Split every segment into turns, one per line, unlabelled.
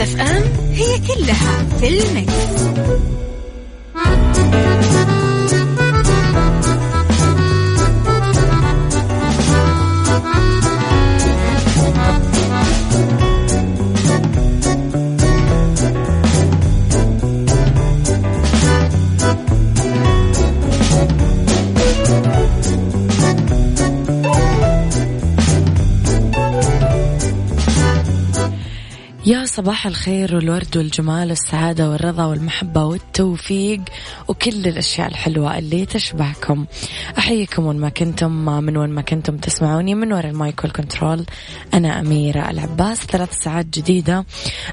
أم مكتف أم هي كلها في المكس.
صباح الخير والورد والجمال والسعادة والرضا والمحبة والتوفيق وكل الأشياء الحلوة اللي تشبهكم. أحييكم وين ما كنتم من وين ما كنتم تسمعوني من وراء المايك والكنترول أنا أميرة العباس. ثلاث ساعات جديدة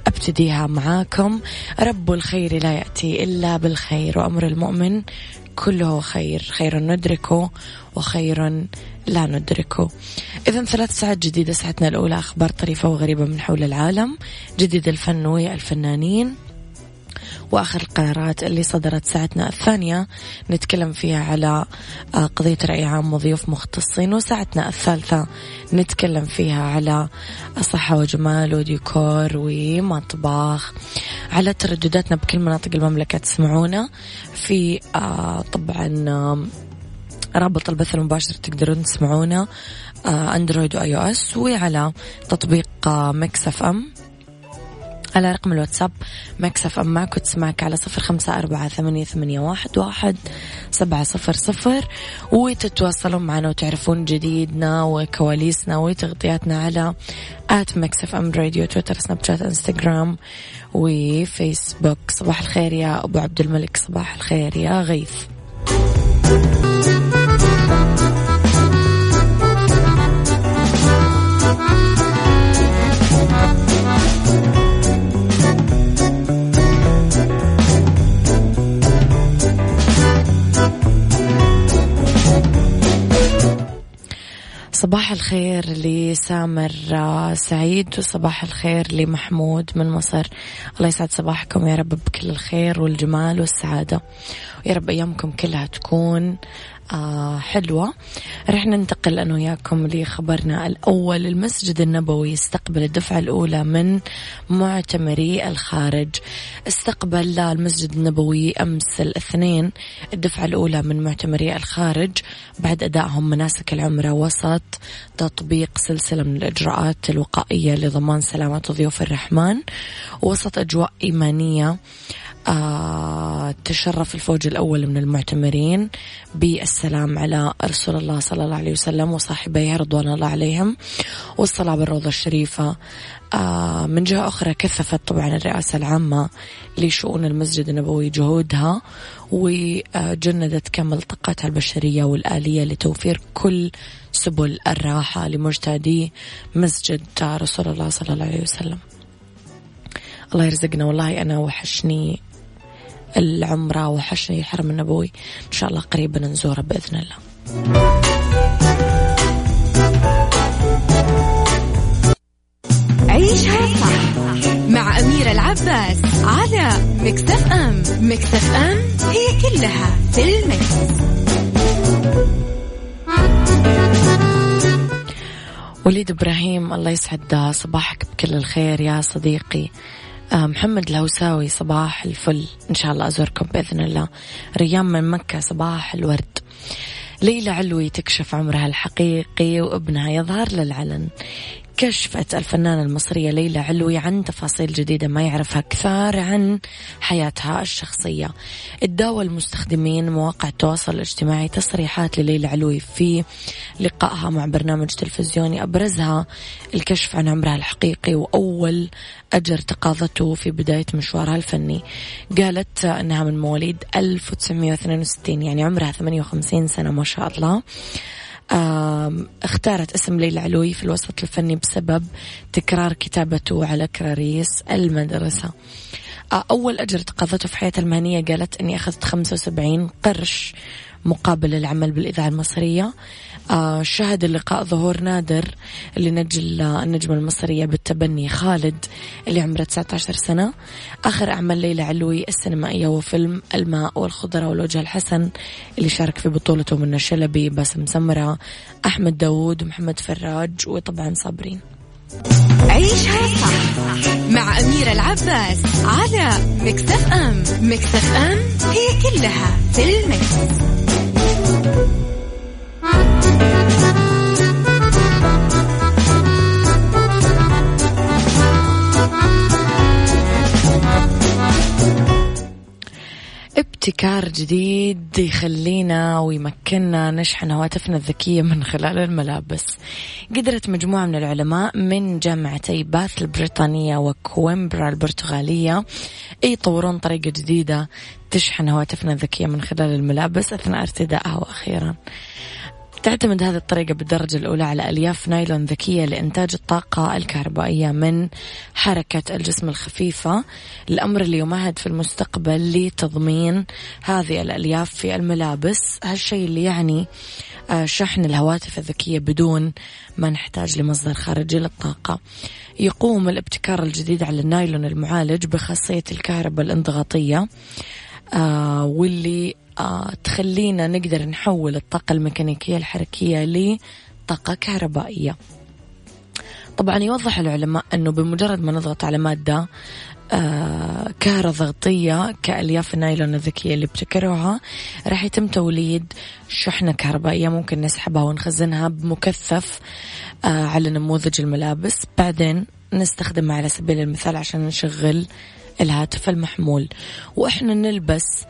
أبتديها معاكم. رب الخير لا يأتي إلا بالخير وأمر المؤمن كله خير. خير ندركه وخير لا ندركه. إذا ثلاث ساعات جديدة ساعتنا الأولى أخبار طريفة وغريبة من حول العالم. جديد الفن والفنانين وآخر القرارات اللي صدرت ساعتنا الثانية. نتكلم فيها على آه، قضية رأي عام وضيوف مختصين. وساعتنا الثالثة نتكلم فيها على صحة وجمال وديكور ومطبخ. على تردداتنا بكل مناطق المملكة تسمعونا. في آه، طبعا آه، رابط البث المباشر تقدرون تسمعونا اندرويد و iOS وعلى تطبيق Mix FM على رقم الواتساب Mix FM معك وتسمعك على صفر خمسة أربعة ثمانية, ثمانية واحد, واحد سبعة صفر صفر. وتتواصلون معنا وتعرفون جديدنا وكواليسنا وتغطياتنا على at Mix FM Radio تويتر سناب شات انستغرام وفيسبوك. صباح الخير يا أبو عبد الملك صباح الخير يا غيث. صباح الخير لسامر سعيد وصباح الخير لمحمود من مصر. الله يسعد صباحكم يا رب بكل الخير والجمال والسعادة. ويا رب أيامكم كلها تكون آه حلوة. رح ننتقل أنا وياكم لخبرنا الأول. المسجد النبوي استقبل الدفعة الأولى من معتمري الخارج. استقبل المسجد النبوي أمس الاثنين الدفعة الأولى من معتمري الخارج بعد أدائهم مناسك العمرة وسط تطبيق سلسلة من الإجراءات الوقائية لضمان سلامة ضيوف الرحمن. وسط أجواء إيمانية آه تشرف الفوج الأول من المعتمرين بالسلام على رسول الله صلى الله عليه وسلم وصاحبيه رضوان الله عليهم والصلاة بالروضة الشريفة. آه من جهة أخرى كثفت طبعا الرئاسة العامة لشؤون المسجد النبوي جهودها وجندت كامل طاقاتها البشرية والآلية لتوفير كل سبل الراحة لمجتهدي مسجد رسول الله صلى الله عليه وسلم. الله يرزقنا. والله أنا وحشني العمرة وحشني الحرم النبوي. إن شاء الله قريبا نزوره بإذن الله.
عيشها صح مع أميرة العباس على مكتف أم مكتف أم هي كلها في المكس.
وليد إبراهيم الله يسعد صباحك بكل الخير يا صديقي. محمد الهوساوي صباح الفل. إن شاء الله أزوركم بإذن الله. ريان من مكة صباح الورد. ليلى علوي تكشف عمرها الحقيقي وابنها يظهر للعلن. كشفت الفنانة المصرية ليلى علوي عن تفاصيل جديدة ما يعرفها كثار عن حياتها الشخصية. اداوى المستخدمين مواقع التواصل الاجتماعي تصريحات لليلى علوي في لقائها مع برنامج تلفزيوني. أبرزها الكشف عن عمرها الحقيقي وأول أجر تقاضته في بداية مشوارها الفني. قالت أنها من مواليد 1962 يعني عمرها 58 سنة ما شاء الله. اختارت اسم ليلى علوي في الوسط الفني بسبب تكرار كتابته على كراريس المدرسة. أول أجر تقاضته في حياتها المهنية قالت أني أخذت 75 قرش مقابل العمل بالإذاعة المصرية. آه شهد اللقاء ظهور نادر لنجل النجمة المصرية بالتبني خالد اللي عمره 19 سنة. آخر أعمال ليلى علوي السينمائية هو فيلم الماء والخضرة والوجه الحسن اللي شارك في بطولته من شلبي باسم سمرة أحمد داوود ومحمد فراج وطبعا صابرين.
عيشها صح مع أميرة العباس على مكتف أم. مكتف أم هي كلها في المكس.
ابتكار جديد يخلينا ويمكننا نشحن هواتفنا الذكية من خلال الملابس. قدرت مجموعة من العلماء من جامعتي باث البريطانية وكويمبرا البرتغالية يطورون طريقة جديدة تشحن هواتفنا الذكية من خلال الملابس أثناء ارتدائها وأخيرا. تعتمد هذه الطريقة بالدرجة الأولى على ألياف نايلون ذكية لإنتاج الطاقة الكهربائية من حركة الجسم الخفيفة. الأمر اللي يمهد في المستقبل لتضمين هذه الألياف في الملابس. هالشيء اللي يعني آه، شحن الهواتف الذكية بدون ما نحتاج لمصدر خارجي للطاقة. يقوم الابتكار الجديد على النايلون المعالج بخاصية الكهرباء الانضغاطية آه واللي تخلينا نقدر نحول الطاقة الميكانيكية الحركية لطاقة كهربائية. طبعا يوضح العلماء أنه بمجرد ما نضغط على مادة آه كهروضغطية كألياف النايلون الذكية اللي ابتكروها راح يتم توليد شحنة كهربائية ممكن نسحبها ونخزنها بمكثف آه على نموذج الملابس. بعدين نستخدمها على سبيل المثال عشان نشغل الهاتف المحمول. وإحنا نلبس آه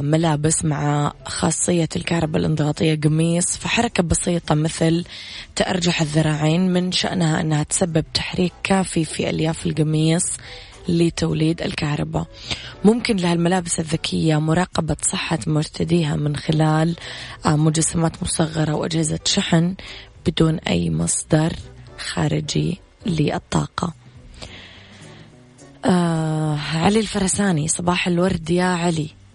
ملابس مع خاصية الكهرباء الإنضغاطية قميص فحركة بسيطة مثل تأرجح الذراعين من شأنها أنها تسبب تحريك كافي في ألياف القميص لتوليد الكهرباء. ممكن لها الملابس الذكية مراقبة صحة مرتديها من خلال آه مجسمات مصغرة وأجهزة شحن بدون أي مصدر خارجي للطاقة. آه علي الفرساني صباح الورد يا علي. آه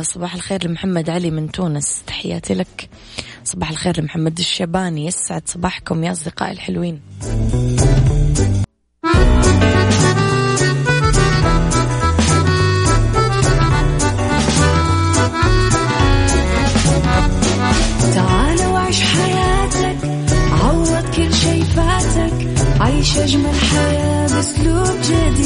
صباح الخير لمحمد علي من تونس. تحياتي لك. صباح الخير لمحمد الشيباني. يسعد صباحكم يا أصدقائي الحلوين.
تعال وعيش حياتك. عوض كل شي فاتك. عيش أجمل حياة بأسلوب جديد.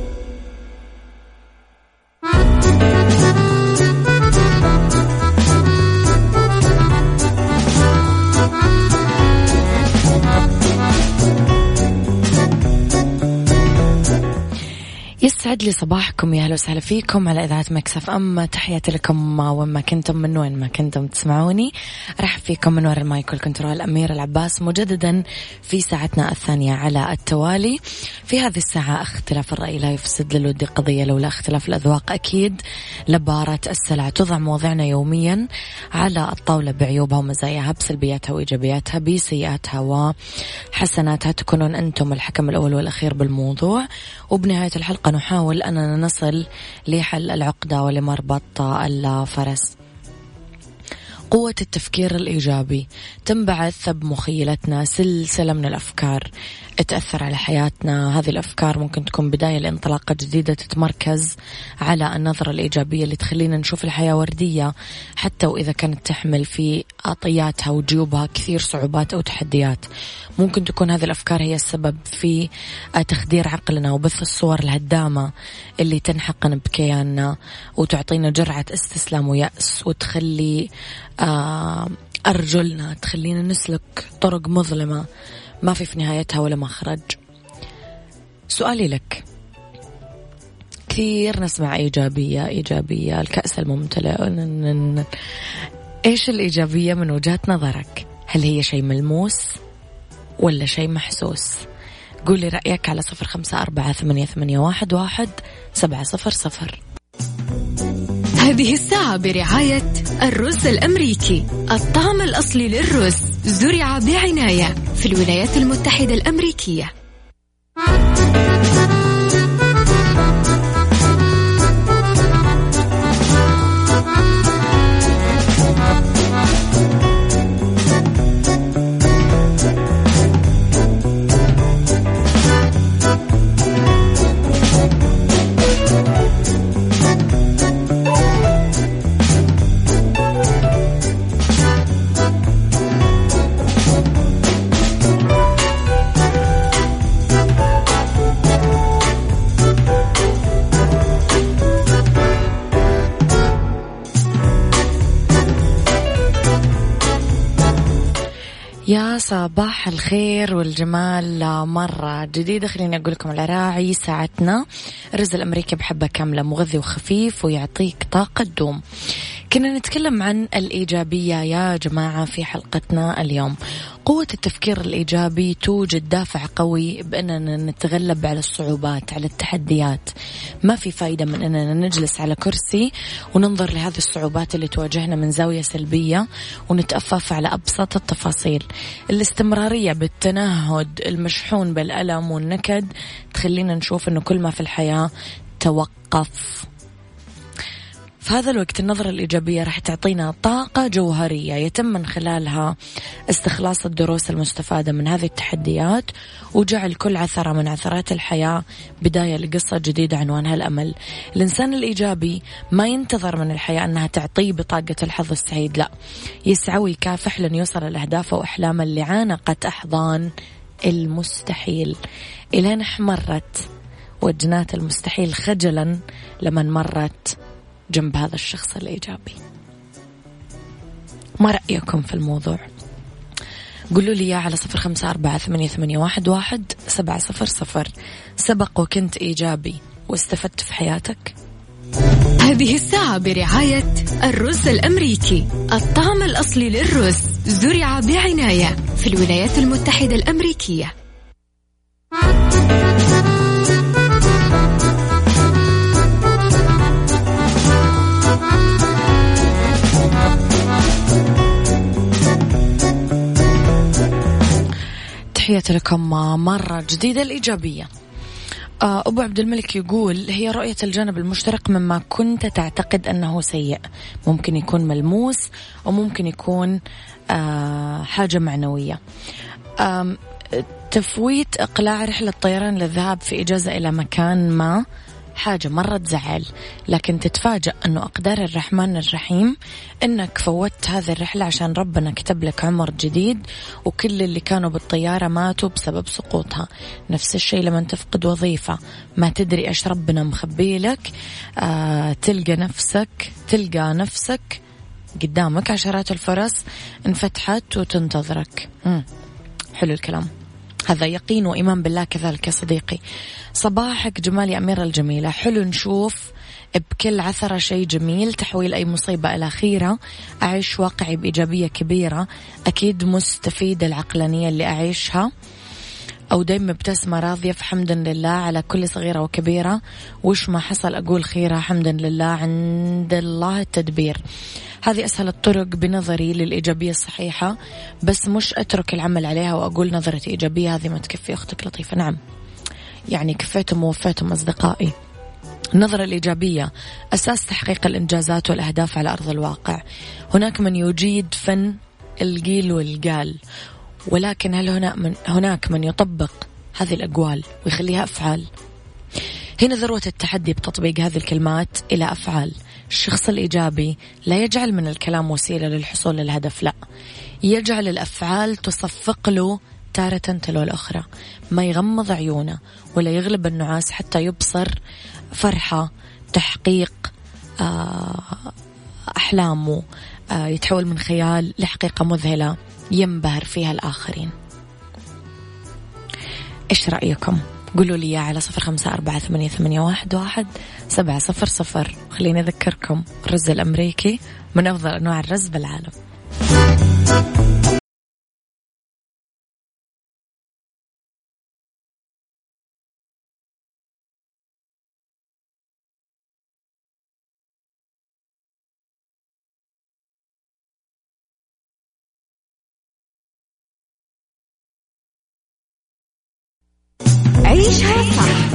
يسعد لي صباحكم يا أهلا وسهلا فيكم على إذاعة Mix FM. تحياتي لكم وين ما كنتم من وين ما كنتم تسمعوني. أرحب فيكم من وراء المايك والكنترول. أنا أميرة العباس مجددا في ساعتنا الثانية على التوالي. في هذه الساعة اختلاف الرأي لا يفسد للود قضية لولا اختلاف الأذواق أكيد. لباره السلع توضع مواضيعنا يوميا على الطاولة بعيوبها ومزاياها بسلبياتها وإيجابياتها بسيئاتها وحسناتها. تكونون أنتم الحكم الأول والأخير بالموضوع. وبنهاية الحلقة نحاول نحاول أننا نصل لحل العقدة ولمربط الفرس قوة التفكير الإيجابي. تنبعث بمخيلتنا سلسلة من الأفكار. تأثر على حياتنا. هذه الأفكار ممكن تكون بداية لانطلاقة جديدة تتمركز على النظرة الإيجابية اللي تخلينا نشوف الحياة وردية حتى وإذا كانت تحمل في عطياتها وجيوبها كثير صعوبات أو تحديات. ممكن تكون هذه الأفكار هي السبب في تخدير عقلنا وبث الصور الهدامة اللي تنحقن بكياننا وتعطينا جرعة استسلام ويأس وتخلي آه، أرجلنا تخلينا نسلك طرق مظلمة. ما في في نهايتها ولا مخرج سؤالي لك. كثير نسمع إيجابية إيجابية الكأس الممتلئ إيش الإيجابية من وجهة نظرك؟ هل هي شيء ملموس ولا شيء محسوس؟ قولي رأيك على صفر خمسة أربعة ثمانية, ثمانية واحد, واحد سبعة صفر صفر.
هذه الساعة برعاية الرز الأمريكي الطعم الأصلي للرز. زرع بعناية في الولايات المتحدة الأمريكية.
صباح الخير والجمال مرة جديدة. خليني أقول لكم على راعي ساعتنا. الرز الأمريكي بحبة كاملة مغذي وخفيف ويعطيك طاقة دوم كنا نتكلم عن الإيجابية. يا جماعة في حلقتنا اليوم قوة التفكير الإيجابي توجد دافع قوي بأننا نتغلب على الصعوبات على التحديات. ما في فايدة من أننا نجلس على كرسي وننظر لهذه الصعوبات اللي تواجهنا من زاوية سلبية ونتأفف على أبسط التفاصيل. الاستمرارية بالتنهد المشحون بالألم والنكد تخلينا نشوف أنه كل ما في الحياة توقف. في هذا الوقت النظرة الإيجابية راح تعطينا طاقة جوهرية يتم من خلالها استخلاص الدروس المستفادة من هذه التحديات وجعل كل عثرة من عثرات الحياة بداية لقصة جديدة عنوانها الأمل. الإنسان الإيجابي ما ينتظر من الحياة أنها تعطيه بطاقة الحظ السعيد لا. يسعى ويكافح لن يوصل الأهداف وأحلامه اللي عانقت أحضان المستحيل. إلين احمرت وجنات المستحيل خجلا لمن مرت. جنب هذا الشخص الإيجابي. ما رأيكم في الموضوع؟ قولوا لي على صفر خمسة أربعة ثمانية, ثمانية واحد, واحد سبعة صفر صفر. سبق وكنت إيجابي واستفدت في حياتك؟
هذه الساعة برعاية الرز الأمريكي. الطعم الأصلي للرز زرع بعناية في الولايات المتحدة الأمريكية.
تحياتي لكم مرة جديدة الإيجابية. آه، أبو عبد الملك يقول هي رؤية الجانب المشترك مما كنت تعتقد أنه سيء. ممكن يكون ملموس وممكن يكون آه، حاجة معنوية. تفويت إقلاع رحلة طيران للذهاب في إجازة إلى مكان ما. حاجة مرة تزعل. لكن تتفاجأ أنه أقدار الرحمن الرحيم أنك فوتت هذه الرحلة عشان ربنا كتب لك عمر جديد وكل اللي كانوا بالطيارة ماتوا بسبب سقوطها. نفس الشيء لما تفقد وظيفة. ما تدري إيش ربنا مخبي لك. آه تلقى نفسك تلقى نفسك قدامك. عشرات الفرص انفتحت وتنتظرك. مم. حلو الكلام. هذا يقين وإيمان بالله كذلك يا صديقي. صباحك جمال يا أميرة الجميلة. حلو نشوف بكل عثرة شيء جميل تحويل أي مصيبة إلى خيرة. أعيش واقعي بإيجابية كبيرة. أكيد مستفيدة العقلانية اللي أعيشها. أو دايما مبتسمة راضية فحمدا لله على كل صغيرة وكبيرة. وش ما حصل أقول خيرة حمدا لله عند الله التدبير. هذه أسهل الطرق بنظري للإيجابية الصحيحة بس مش أترك العمل عليها وأقول نظرتي إيجابية هذه ما تكفي أختك لطيفة. نعم. يعني كفيتم ووفيتم أصدقائي. النظرة الإيجابية أساس تحقيق الإنجازات والأهداف على أرض الواقع. هناك من يجيد فن القيل والقال ولكن هل هنا من هناك من يطبق هذه الأقوال ويخليها أفعال؟ هنا ذروة التحدي بتطبيق هذه الكلمات إلى أفعال. الشخص الإيجابي لا يجعل من الكلام وسيلة للحصول للهدف لا. يجعل الأفعال تصفق له تارة تلو الأخرى. ما يغمض عيونه ولا يغلب النعاس حتى يبصر فرحة تحقيق آه، أحلامه آه، يتحول من خيال لحقيقة مذهلة ينبهر فيها الآخرين. إيش رأيكم؟ قولوا لي على صفر خمسة أربعة ثمانية, ثمانية واحد, واحد. سبعة صفر صفر. خليني أذكركم الرز الأمريكي من أفضل أنواع الرز بالعالم.
عيشها صح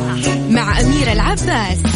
مع أميرة العباس.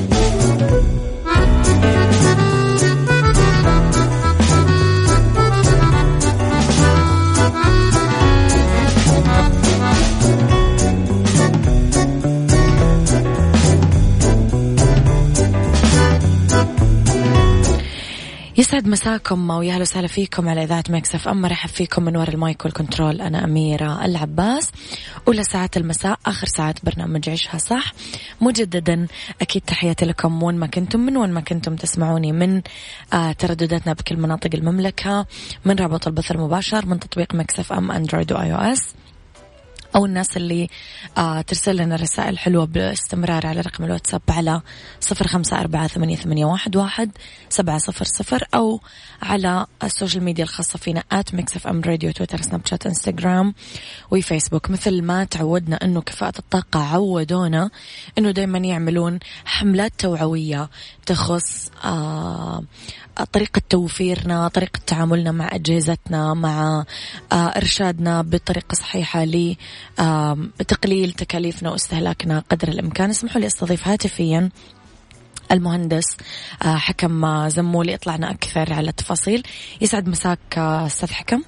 يسعد مساكم ويا أهلا وسهلا فيكم على إذاعة Mix FM أرحب فيكم من وراء المايك والكنترول. أنا أميرة العباس. اولى ساعات المساء آخر ساعات برنامج عيشها صح. مجددا أكيد تحياتي لكم وين ما كنتم من وين ما كنتم تسمعوني من آه تردداتنا بكل مناطق المملكة من رابط البث المباشر من تطبيق Mix FM أندرويد و iOS أو الناس اللي آه ترسل لنا رسائل حلوة باستمرار على رقم الواتساب على صفر خمسة أربعة ثمانية, ثمانية واحد, واحد سبعة صفر صفر أو على السوشيال ميديا الخاصة فينا at Mix FM Radio تويتر سناب شات إنستغرام وفيسبوك مثل ما تعودنا أنه كفاءة الطاقة عودونا أنه دايما يعملون حملات توعوية تخص آه طريقة توفيرنا طريقة تعاملنا مع أجهزتنا مع آه، إرشادنا بطريقة صحيحة لتقليل تكاليفنا واستهلاكنا قدر الإمكان. اسمحوا لي أستضيف هاتفيا المهندس آه، حكم زمولي اطلعنا أكثر على التفاصيل. يسعد مساك آه، أستاذ حكم.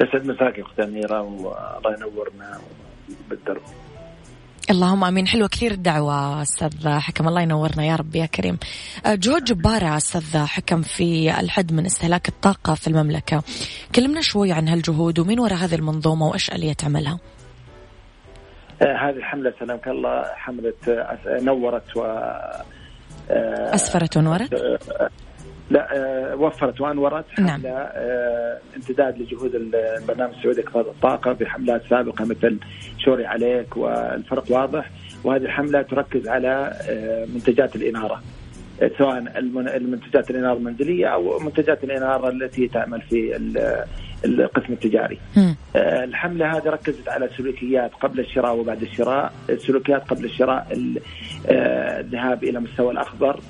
يسعد مساك أختي أميرة والله ينورنا بالدرب.
اللهم آمين. حلوة كثير الدعوة أستاذ حكم. الله ينورنا يا رب يا كريم. جهود جباره أستاذ حكم في الحد من استهلاك الطاقة في المملكة. كلمنا شوي عن هالجهود ومين وراء هذه المنظومة وإيش آلية عملها؟
أه، هذه الحمله سلامك الله حملة أه، نورت و
أسفرت ونورت؟
لا آه، وفرت وانورت نعم. حملة آه، امتداد لجهود البرنامج السعودي لإقتصاد الطاقة بحملات سابقة مثل شوري عليك والفرق واضح وهذه الحملة تركز على آه، منتجات الإنارة سواء المنتجات الإنارة المنزلية أو منتجات الإنارة التي تعمل في القسم التجاري. الحملة هذه ركزت على سلوكيات قبل الشراء وبعد الشراء، السلوكيات قبل الشراء الذهاب إلى مستوى الأخضر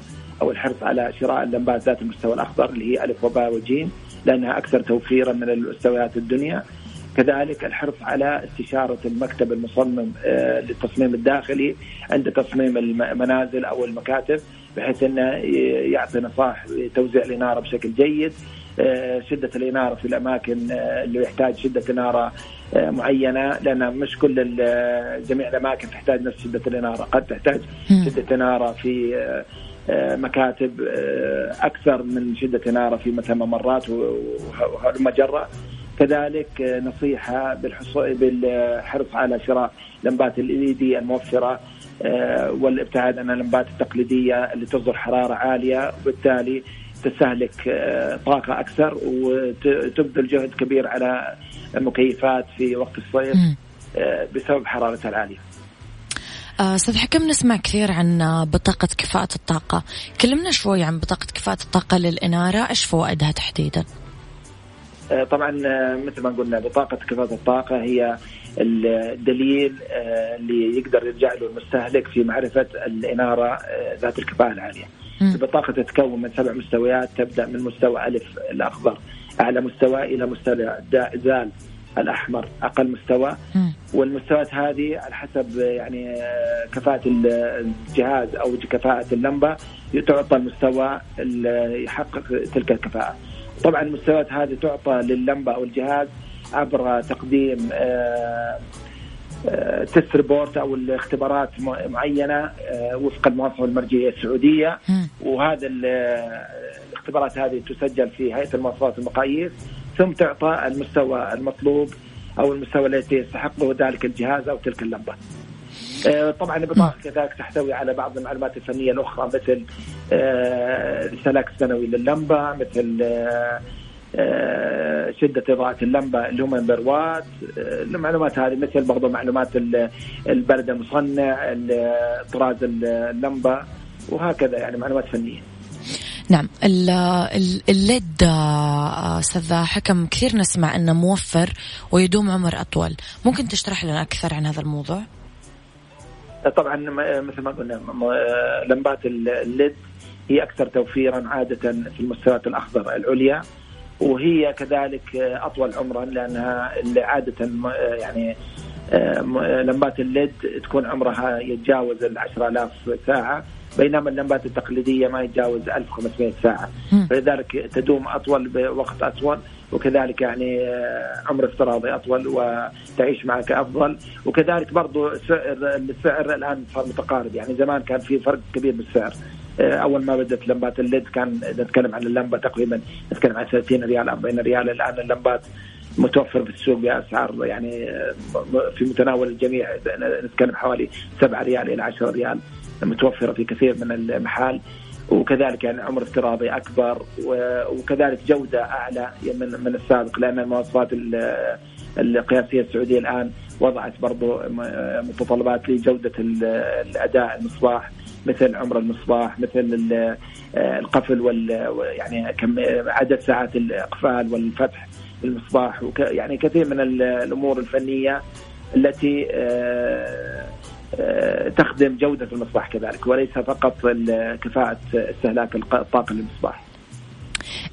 أو الحرص على شراء اللمبات ذات المستوى الأخضر اللي هي ألف وباء وجيم لأنها أكثر توفيرا من المستويات الدنيا. كذلك الحرص على استشارة المكتب المصمم آه، للتصميم الداخلي عند تصميم المنازل أو المكاتب بحيث أنه يعطي نصائح توزيع الإنارة بشكل جيد آه، شدة الإنارة في الأماكن آه، اللي يحتاج شدة إنارة معينة لأن مش كل جميع الأماكن تحتاج نفس شدة الإنارة قد تحتاج شدة إنارة في مكاتب آه، أكثر من شدة اناره في مثلا ممرات وهالمجره كذلك آه، نصيحة بالحرص على شراء لمبات الاي دي الموفرة والابتعاد عن اللمبات التقليدية اللي تصدر حرارة عالية وبالتالي تستهلك طاقة أكثر وتبذل جهد كبير على المكيفات في وقت الصيف بسبب حرارتها العالية.
آه، أستاذ حكم نسمع كثير عن بطاقة كفاءة الطاقة. كلمنا شوي عن بطاقة كفاءة الطاقة للإنارة. إيش فوائدها تحديدا؟
آه، طبعا آه، مثل ما قلنا بطاقة كفاءة الطاقة هي الدليل اللي يقدر يرجع له المستهلك في معرفة الإنارة ذات الكفاءة العالية. البطاقة تتكون من سبع مستويات تبدأ من مستوى ألف الأخضر أعلى مستوى إلى مستوى زال. الأحمر أقل مستوى. والمستويات هذه على حسب يعني كفاءة الجهاز أو كفاءة اللمبة تعطى المستوى اللي يحقق تلك الكفاءة. طبعا المستويات هذه تعطى لللمبة أو الجهاز عبر تقديم تست ريبورت أو الاختبارات معينة وفق المواصفه المرجعية السعودية. وهذا الاختبارات هذه تسجل في هيئة المواصفات والمقاييس. ثم تعطى المستوى المطلوب أو المستوى الذي يستحقه ذلك الجهاز أو تلك اللمبة. آه، طبعا البطاقه كذلك تحتوي على بعض المعلومات الفنية الأخرى مثل السلاك آه، السنوي لللمبة مثل آه، شدة إضاءة اللمبة اللي هم وات المعلومات هذه مثل برضو معلومات البرد المصنع طراز اللمبة وهكذا يعني معلومات فنية
نعم. الليد آه، أستاذ حكم كثير نسمع إنه موفر ويدوم عمر أطول. ممكن تشرح لنا أكثر عن هذا الموضوع؟
طبعا مثل ما قلنا لمبات الليد هي أكثر توفيرا عادة في المستويات الأخضر العليا وهي كذلك أطول عمرا لأنها عادة يعني آه، لمبات الليد تكون عمرها يتجاوز ال 10000 ساعة. بينما اللمبات التقليدية ما يتجاوز 1500 ساعة. فلذلك تدوم أطول بوقت أطول وكذلك يعني آه، عمر افتراضي أطول وتعيش معك أفضل. وكذلك برضو سعر السعر الآن صار متقارب. يعني زمان كان في فرق كبير بالسعر. آه، أول ما بدأت لمبات الليد كان نتكلم عن اللمبة تقريبا نتكلم عن 30 ريال 40 ريال. الآن اللمبات متوفر في السوق بأسعار يعني آه، في متناول الجميع. نتكلم حوالي 7 ريال إلى 10 ريال. متوفرة في كثير من المحال وكذلك يعني عمر افتراضي أكبر وكذلك جودة أعلى من من السابق لأن المواصفات القياسية السعودية الآن وضعت برضو متطلبات لجودة الأداء المصباح مثل عمر المصباح مثل القفل وال يعني كم عدد ساعات الإقفال والفتح المصباح يعني كثير من الأمور الفنية التي آه، تخدم جودة المصباح كذلك وليس فقط كفاءة استهلاك الطاقة للمصباح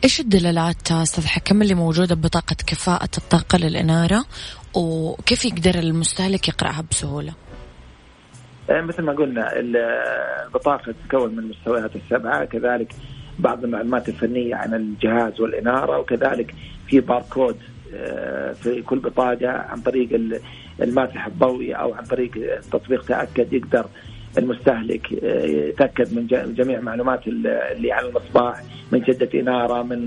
إيش الدلالات أستاذ حكم اللي موجودة ببطاقه كفاءة الطاقة للإنارة وكيف يقدر المستهلك يقرأها بسهولة؟
آه، مثل ما قلنا البطاقة تتكون من المستويات السبعة كذلك بعض المعلومات الفنية عن الجهاز والإنارة وكذلك في باركود آه، في كل بطاقة عن طريق الماسح الضوئي أو عن طريق تطبيق تأكد يقدر المستهلك آه، يتأكد من جميع معلومات اللي على المصباح من شدة إنارة من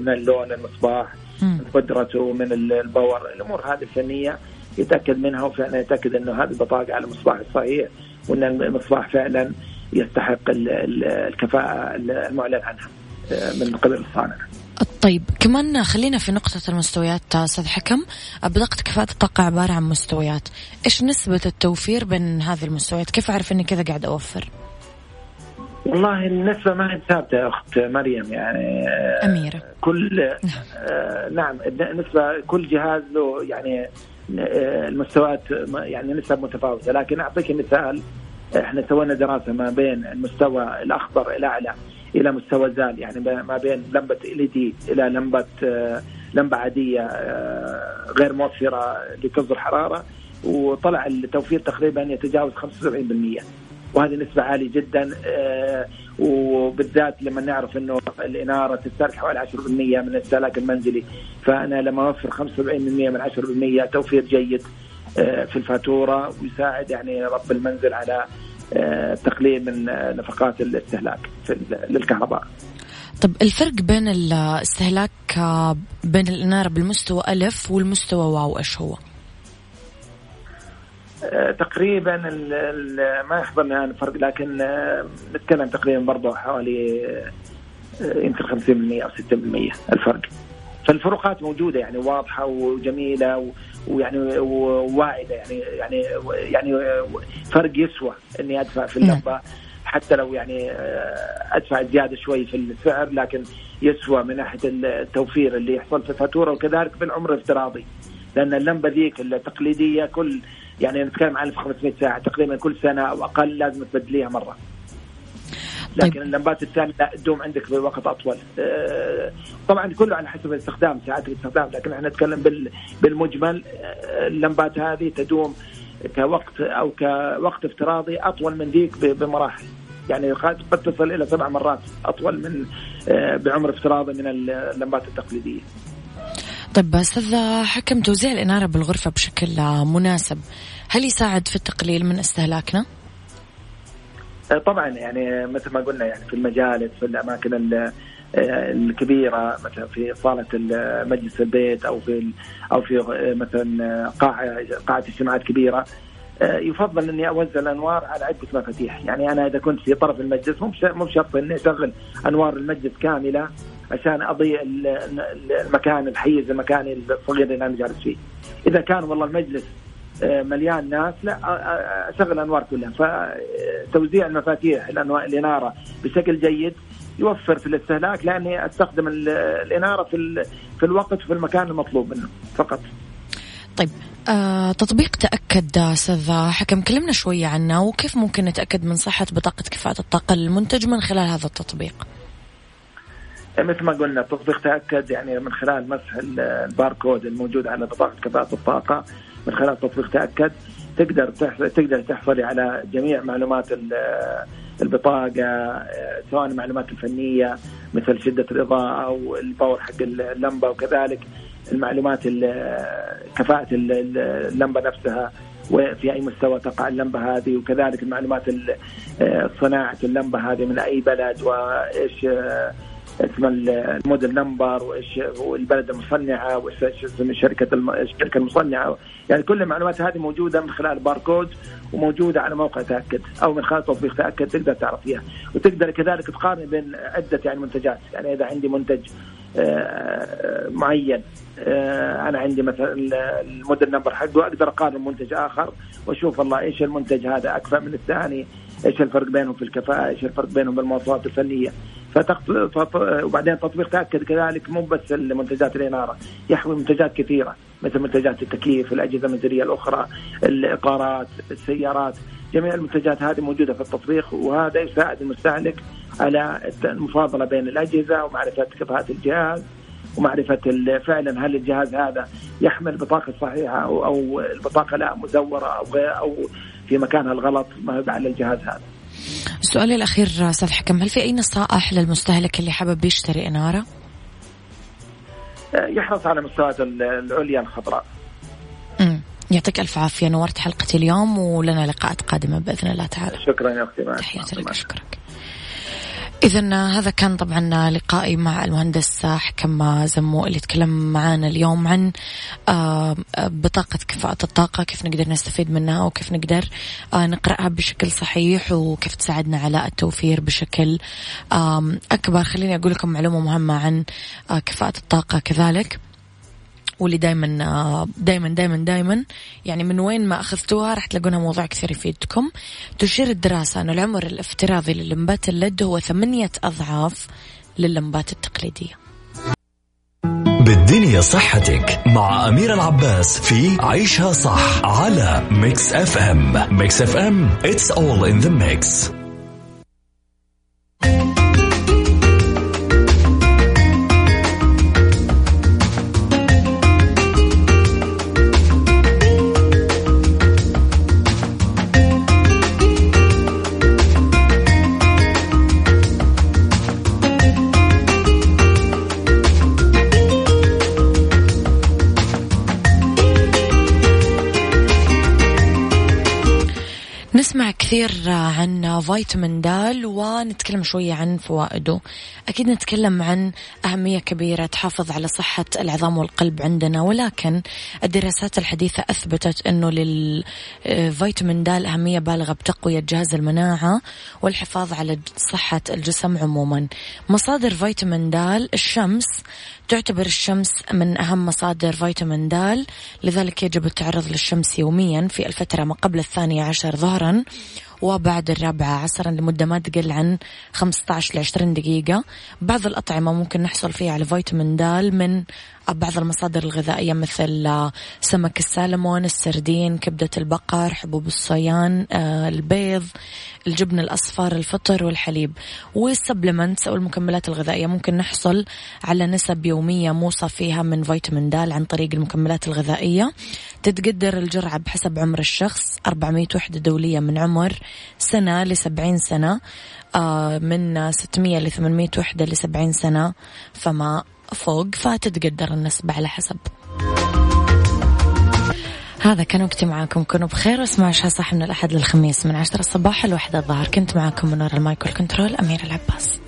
من اللون المصباح من قدرته من الباور الأمور هذه الفنية يتأكد منها وفعلا يتأكد إنه هذه البطاقه على المصباح الصحيح وإن المصباح فعلا يستحق الكفاءة المعلن عنها آه، من قبل الصانع.
طيب كمان خلينا في نقطة المستويات أستاذ حكم. بطاقة كفاءة الطاقة عبارة عن مستويات. إيش نسبة التوفير بين هذه المستويات؟ كيف أعرف أني كذا قاعد أوفر؟
والله النسبة ما هي ثابتة أخت مريم يعني
أميرة.
كل آه نعم النسبة كل جهاز له يعني المستويات يعني نسب متفاوتة. لكن أعطيك مثال إحنا سوينا دراسة ما بين المستوى الأخضر الأعلى إلى مستوى زال يعني ما بين لمبة إل دي إلى لمبة آه، لمبة عادية آه، غير موفرة لتصدر حرارة وطلع التوفير تقريبا يتجاوز 75% وهذه نسبة عالية جدا آه، وبالذات لما نعرف إنه الإنارة تستهلك حوالي 10% من الاستهلاك المنزلي فأنا لما أوفر 75% من 10% توفير جيد في الفاتورة ويساعد يعني رب المنزل على تقليل من نفقات الاستهلاك للكهرباء
طب الفرق بين الاستهلاك بين الإنارة بالمستوى ألف والمستوى واو إيش هو؟
آه، تقريبا ما يحضرني هذا الفرق لكن آه، نتكلم تقريبا برضه حوالي آه، يمكن 50% أو 60% الفرق فالفروقات موجودة يعني واضحة وجميلة ويعني وواعدة يعني يعني يعني فرق يسوى إني أدفع في اللمبه حتى لو يعني آه، أدفع زيادة شوي في السعر لكن يسوى من ناحية التوفير اللي يحصل في الفاتورة وكذلك في العمر الافتراضي. لأن اللمبة ذيك التقليدية كل يعني نتكلم عن 1500 ساعة تقريبا كل سنة أو أقل لازم تبدليها مرة. لكن طيب. اللمبات الثانية لا تدوم عندك بوقت أطول آه، طبعا كله على حسب الاستخدام ساعات الاستخدام لكن إحنا نتكلم بالمجمل آه، اللمبات هذه تدوم كوقت أو كوقت افتراضي أطول من ذيك بمراحل يعني قد تصل إلى سبع مرات أطول من آه، بعمر افتراضي من اللمبات التقليدية.
طيب أستاذ حكم توزيع الإنارة بالغرفة بشكل مناسب هل يساعد في التقليل من استهلاكنا؟
آه، طبعا يعني مثل ما قلنا يعني في المجالس في الأماكن آه، الكبيرة مثلا في صاله مجلس البيت أو في أو في مثلا قاعة قاعة اجتماعات كبيرة آه، يفضل إني أوزع الأنوار على عدة مفاتيح، يعني أنا إذا كنت في طرف المجلس مو مو بشرط إني أشغل أنوار المجلس كاملة عشان اضيء المكان الحيز المكاني الصغير اللي أنا جالس فيه. إذا كان والله المجلس آه، مليان ناس. لا أشغل الانوار كلها. فتوزيع المفاتيح الإنارة بشكل جيد يوفر في الاستهلاك لأني أستخدم الإنارة في في الوقت وفي المكان المطلوب منه فقط.
طيب آه، تطبيق تأكد أستاذ حكم كلمنا شوية عنه وكيف ممكن نتأكد من صحة بطاقة كفاءة الطاقة للمنتج من خلال هذا التطبيق؟
مثل ما قلنا التطبيق تأكد يعني من خلال مسح الباركود الموجود على بطاقة كفاءة الطاقة. من خلال تطبيق تأكد. تقدر تقدر تحصلي على جميع معلومات البطاقة سواء المعلومات الفنية مثل شدة الإضاءة أو ال power حق اللمبة وكذلك المعلومات كفاءة اللمبة نفسها وفي أي مستوى تقع اللمبة هذه وكذلك المعلومات صناعة اللمبة هذه من أي بلد وإيش اسم ال model number وايش البلد المصنعة وايش اسم الشركة الشركة المصنعة. يعني كل المعلومات هذه موجودة من خلال باركود وموجودة على موقع تأكد أو من خلال تطبيق تأكد تقدر تعرف فيها. وتقدر كذلك تقارن بين عدة يعني منتجات. يعني إذا عندي منتج آه، معين آه، أنا عندي مثلا ال model number حقه أقدر أقارن منتج آخر وأشوف والله إيش المنتج هذا اكفأ من الثاني إيش الفرق بينهم في الكفاءة إيش الفرق بينهم بالمواصفات الفنية. وبعدين التطبيق تاكد كذلك مو بس المنتجات الإنارة يحوي منتجات كثيرة مثل منتجات التكييف الأجهزة المنزلية الأخرى الاطارات السيارات جميع المنتجات هذه موجودة في التطبيق وهذا يساعد المستهلك على المفاضلة بين الأجهزة ومعرفة كفاءة الجهاز ومعرفة فعلا هل الجهاز هذا يحمل بطاقة صحيحة أو, البطاقة لا مزورة أو أو في مكانها الغلط ما على الجهاز هذا.
السؤال الأخير أستاذ حكم هل في أي نصائح للمستهلك اللي حابب يشتري إنارة؟
يحرص على مستويات العليا الخضراء.
امم يعطيك ألف عافية نورت حلقتي اليوم ولنا لقاءات قادمة بإذن الله تعالى.
شكرا يا أختي
تحياتي لك اشكرك. إذا هذا كان طبعا لقائي مع المهندس حكم زمو اللي تكلم معانا اليوم عن آه، بطاقة كفاءة الطاقة كيف نقدر نستفيد منها وكيف نقدر آه، نقرأها بشكل صحيح وكيف تساعدنا على التوفير بشكل أكبر. خليني أقول لكم معلومة مهمة عن آه، كفاءة الطاقة كذلك. واللي دائما دائما دائما دائما يعني من وين ما أخذتوها راح تلاقونها موضوع كثير يفيدكم. تشير الدراسة أن العمر الافتراضي للمبات الليد هو ثمانية أضعاف للمبات التقليدية.
بالدنيا صحتك مع أميرة العباس في عيشها صح على Mix FM Mix FM it's all in the mix.
كثير عن فيتامين دال ونتكلم شوية عن فوائده. أكيد نتكلم عن أهمية كبيرة تحافظ على صحة العظام والقلب عندنا ولكن الدراسات الحديثة أثبتت أنه للفيتامين دال أهمية بالغة بتقوية جهاز المناعة والحفاظ على صحة الجسم عموما. مصادر فيتامين دال الشمس تعتبر الشمس من أهم مصادر فيتامين د لذلك يجب التعرض للشمس يوميا في الفترة ما قبل الثانية عشر ظهرا. وبعد الرابعة عصرا لمدة ما تقل عن 15 ل 20 دقيقة. بعض الأطعمة ممكن نحصل فيها على فيتامين د من بعض المصادر الغذائية مثل سمك السالمون السردين كبدة البقر حبوب الصويا آه، البيض الجبن الأصفر الفطر والحليب. وال supplements أو المكملات الغذائية ممكن نحصل على نسب يومية موصى فيها من فيتامين د عن طريق المكملات الغذائية. تتقدر الجرعة بحسب عمر الشخص. 400 وحدة دولية من عمر سنة ل 70 سنة آه، من 600 ل 800 وحدة ل 70 سنة فما فوق فتتقدر النسبة على حسب. هذا كان وقتي معاكم. كونوا بخير واسمعوا عشاء صح من الأحد للخميس. من عشرة الصباح لواحدة الظهر. كنت معاكم من وراء المايكل كنترول أمير العباس